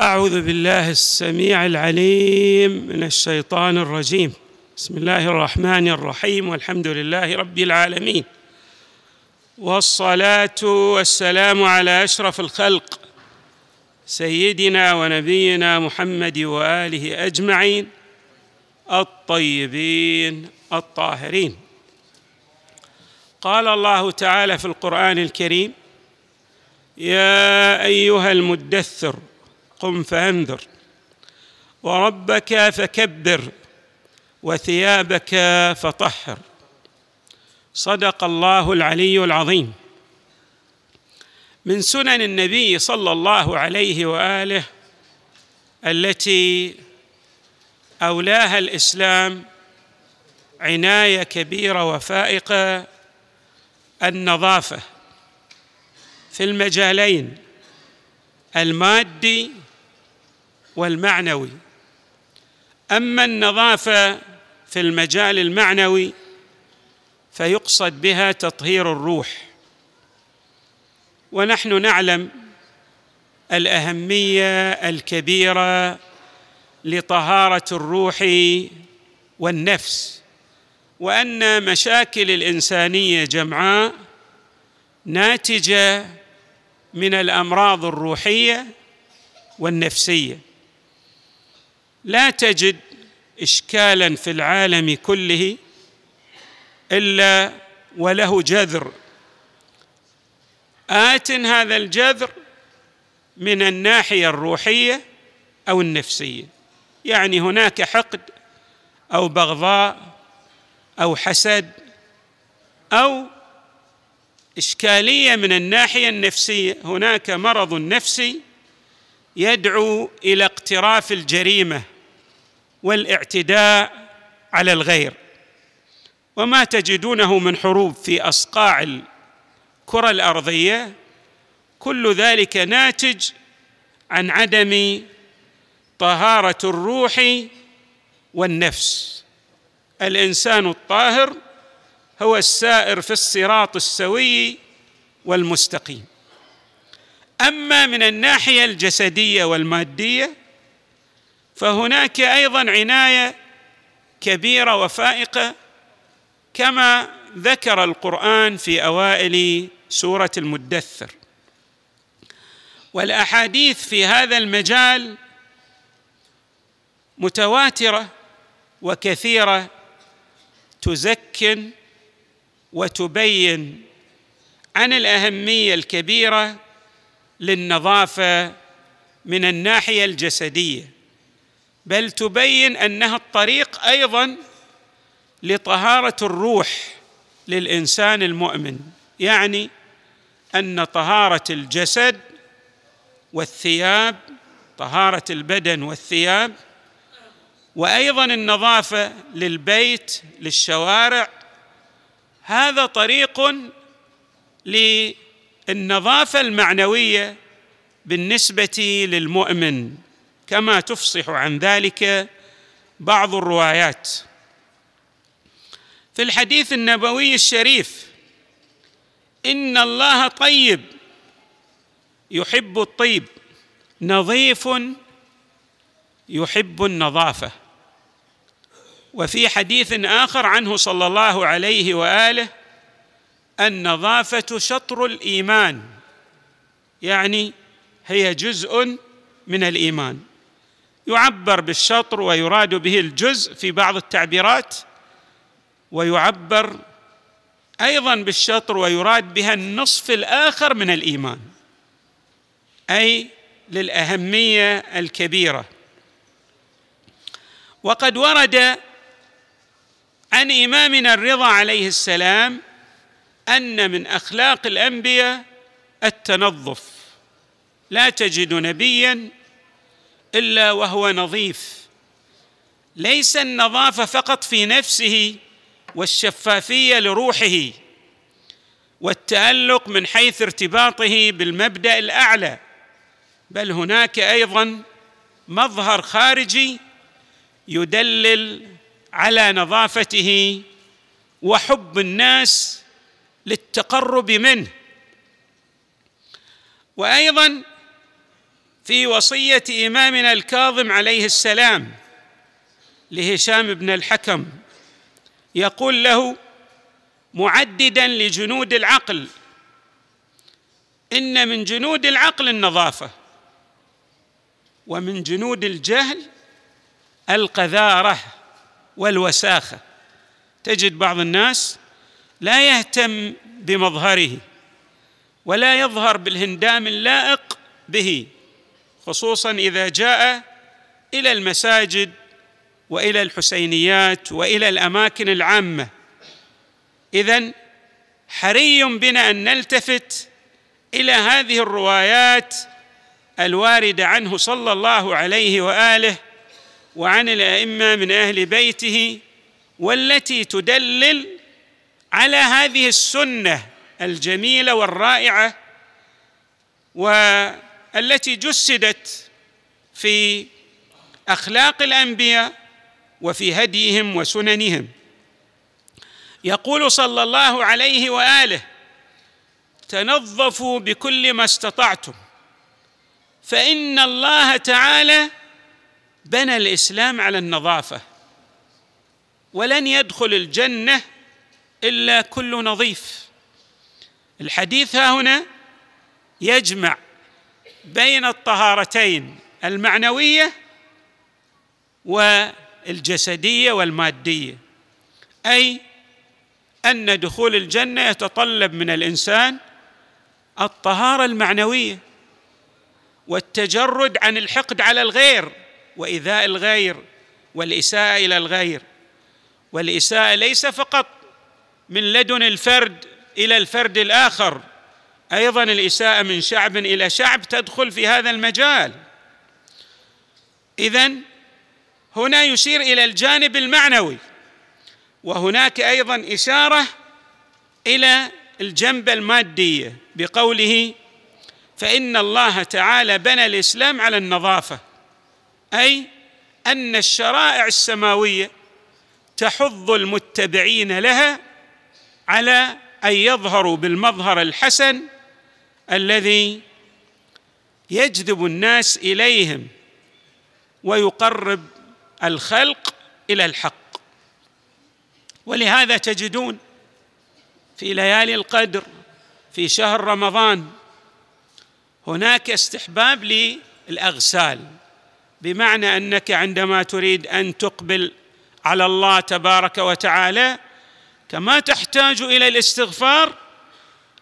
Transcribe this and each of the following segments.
أعوذ بالله السميع العليم من الشيطان الرجيم. بسم الله الرحمن الرحيم. والحمد لله رب العالمين. والصلاة والسلام على أشرف الخلق. سيدنا ونبينا محمد وآله أجمعين. الطيبين الطاهرين. قال الله تعالى في القرآن الكريم يا أيها المدثر قم فأنذر. وربك فكبر وثيابك فطهر. صدق الله العلي العظيم. من سنن النبي صلى الله عليه وآله التي أولاها الإسلام عناية كبيرة وفائقة النظافة. في المجالين المادي والمعنوي. أما النظافة في المجال المعنوي فيقصد بها تطهير الروح. ونحن نعلم الأهمية الكبيرة لطهارة الروح والنفس وأن مشاكل الإنسانية جمعاء ناتجة من الأمراض الروحية والنفسية. لا تجد اشكالا في العالم كله إلا وله جذر. آت هذا الجذر من الناحية الروحية أو النفسية. يعني هناك حقد أو بغضاء أو حسد أو إشكالية من الناحية النفسية. هناك مرض نفسي يدعو إلى اقتراف الجريمة. والاعتداء على الغير. وما تجدونه من حروب في أصقاع الكرة الأرضية كل ذلك ناتج عن عدم طهارة الروح والنفس. الإنسان الطاهر هو السائر في الصراط السوي والمستقيم. أما من الناحية الجسدية والمادية فهناك أيضا عناية كبيرة وفائقة كما ذكر القرآن في أوائل سورة المدثر. والأحاديث في هذا المجال متواترة وكثيرة تزكن وتبين عن الأهمية الكبيرة للنظافة من الناحية الجسدية. بل تبين أنها الطريق أيضا لطهارة الروح للإنسان المؤمن يعني أن طهارة الجسد والثياب طهارة البدن والثياب وأيضا النظافة للبيت للشوارع هذا طريق للنظافة المعنوية بالنسبة للمؤمن. كما تفصح عن ذلك بعض الروايات. في الحديث النبوي الشريف إن الله طيب يحب الطيب نظيف يحب النظافة. وفي حديث آخر عنه صلى الله عليه وآله النظافة شطر الإيمان يعني هي جزء من الإيمان. يعبر بالشطر ويراد به الجزء في بعض التعبيرات ويعبر أيضا بالشطر ويراد بها النصف الآخر من الإيمان أي للأهمية الكبيرة. وقد ورد عن إمامنا الرضا عليه السلام أن من أخلاق الأنبياء التنظف لا تجد نبيا إلا وهو نظيف. ليس النظافه فقط في نفسه والشفافية لروحه والتألق من حيث ارتباطه بالمبدأ الأعلى بل هناك أيضا مظهر خارجي يدلل على نظافته وحب الناس للتقرب منه. وأيضا في وصية إمامنا الكاظم عليه السلام لهشام بن الحكم يقول له معددا لجنود العقل إن من جنود العقل النظافة ومن جنود الجهل القذارة والوساخة. تجد بعض الناس لا يهتم بمظهره ولا يظهر بالهندام اللائق به. خصوصا إذا جاء إلى المساجد وإلى الحسينيات وإلى الأماكن العامة. إذن حري بنا أن نلتفت إلى هذه الروايات الواردة عنه صلى الله عليه وآله وعن الأئمة من أهل بيته والتي تدلل على هذه السنة الجميلة والرائعة. والتي جسدت في أخلاق الأنبياء وفي هديهم وسننهم. يقول صلى الله عليه وآله تنظفوا بكل ما استطعتم فإن الله تعالى بنى الإسلام على النظافة ولن يدخل الجنة إلا كل نظيف. الحديث ها هنا يجمع بين الطهارتين المعنوية والجسدية والمادية. أي أن دخول الجنة يتطلب من الإنسان الطهارة المعنوية والتجرد عن الحقد على الغير وإيذاء الغير والإساءة إلى الغير. والإساءة ليس فقط من لدن الفرد إلى الفرد الآخر أيضا الإساءة من شعب إلى شعب تدخل في هذا المجال. إذن هنا يشير إلى الجانب المعنوي وهناك أيضا إشارة إلى الجنب الماديه بقوله فإن الله تعالى بنى الإسلام على النظافة أي أن الشرائع السماوية تحض المتبعين لها على أن يظهروا بالمظهر الحسن الذي يجذب الناس إليهم ويقرب الخلق إلى الحق. ولهذا تجدون في ليالي القدر في شهر رمضان هناك استحباب للأغسال بمعنى أنك عندما تريد أن تقبل على الله تبارك وتعالى كما تحتاج إلى الاستغفار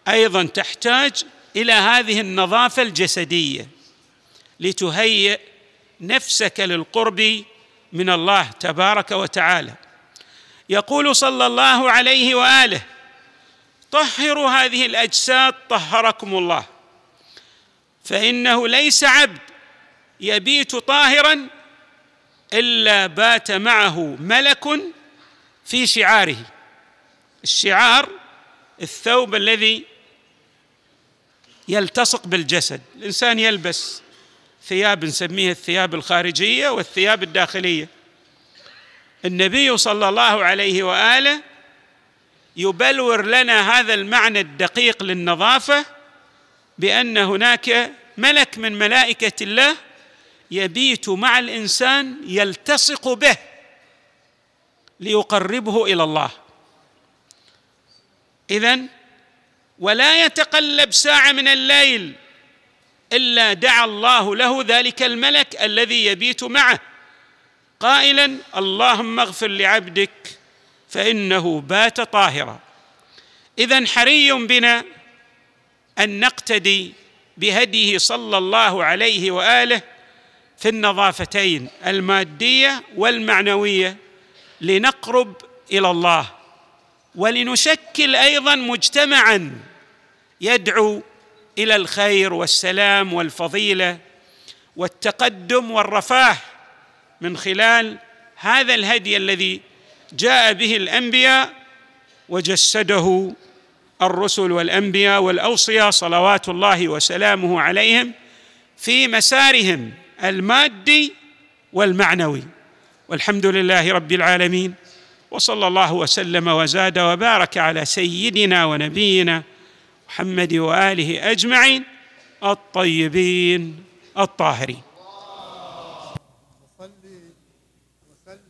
أيضا تحتاج إلى هذه النظافة الجسدية لتهيئ نفسك للقرب من الله تبارك وتعالى. يقول صلى الله عليه وآله طهروا هذه الأجساد طهركم الله فإنه ليس عبد يبيت طاهرا إلا بات معه ملك في شعاره. الشعار الثوب الذي يلتصق بالجسد. الإنسان يلبس ثياب نسميها الثياب الخارجية والثياب الداخلية. النبي صلى الله عليه وآله يبلور لنا هذا المعنى الدقيق للنظافة بأن هناك ملك من ملائكة الله يبيت مع الإنسان يلتصق به ليقربه إلى الله. إذن ولا يتقلب ساعة من الليل إلا دعا الله له ذلك الملك الذي يبيت معه. قائلا اللهم اغفر لعبدك فإنه بات طاهرا. اذا حري بنا أن نقتدي بهديه صلى الله عليه وآله في النظافتين المادية والمعنوية لنقرب إلى الله ولنشكل أيضا مجتمعا يدعو إلى الخير والسلام والفضيلة والتقدم والرفاه من خلال هذا الهدي الذي جاء به الأنبياء وجسده الرسل والأنبياء والأوصياء صلوات الله وسلامه عليهم في مسارهم المادي والمعنوي. والحمد لله رب العالمين وصلى الله وسلم وزاد وبارك على سيدنا ونبينا محمد وآله أجمعين الطيبين الطاهري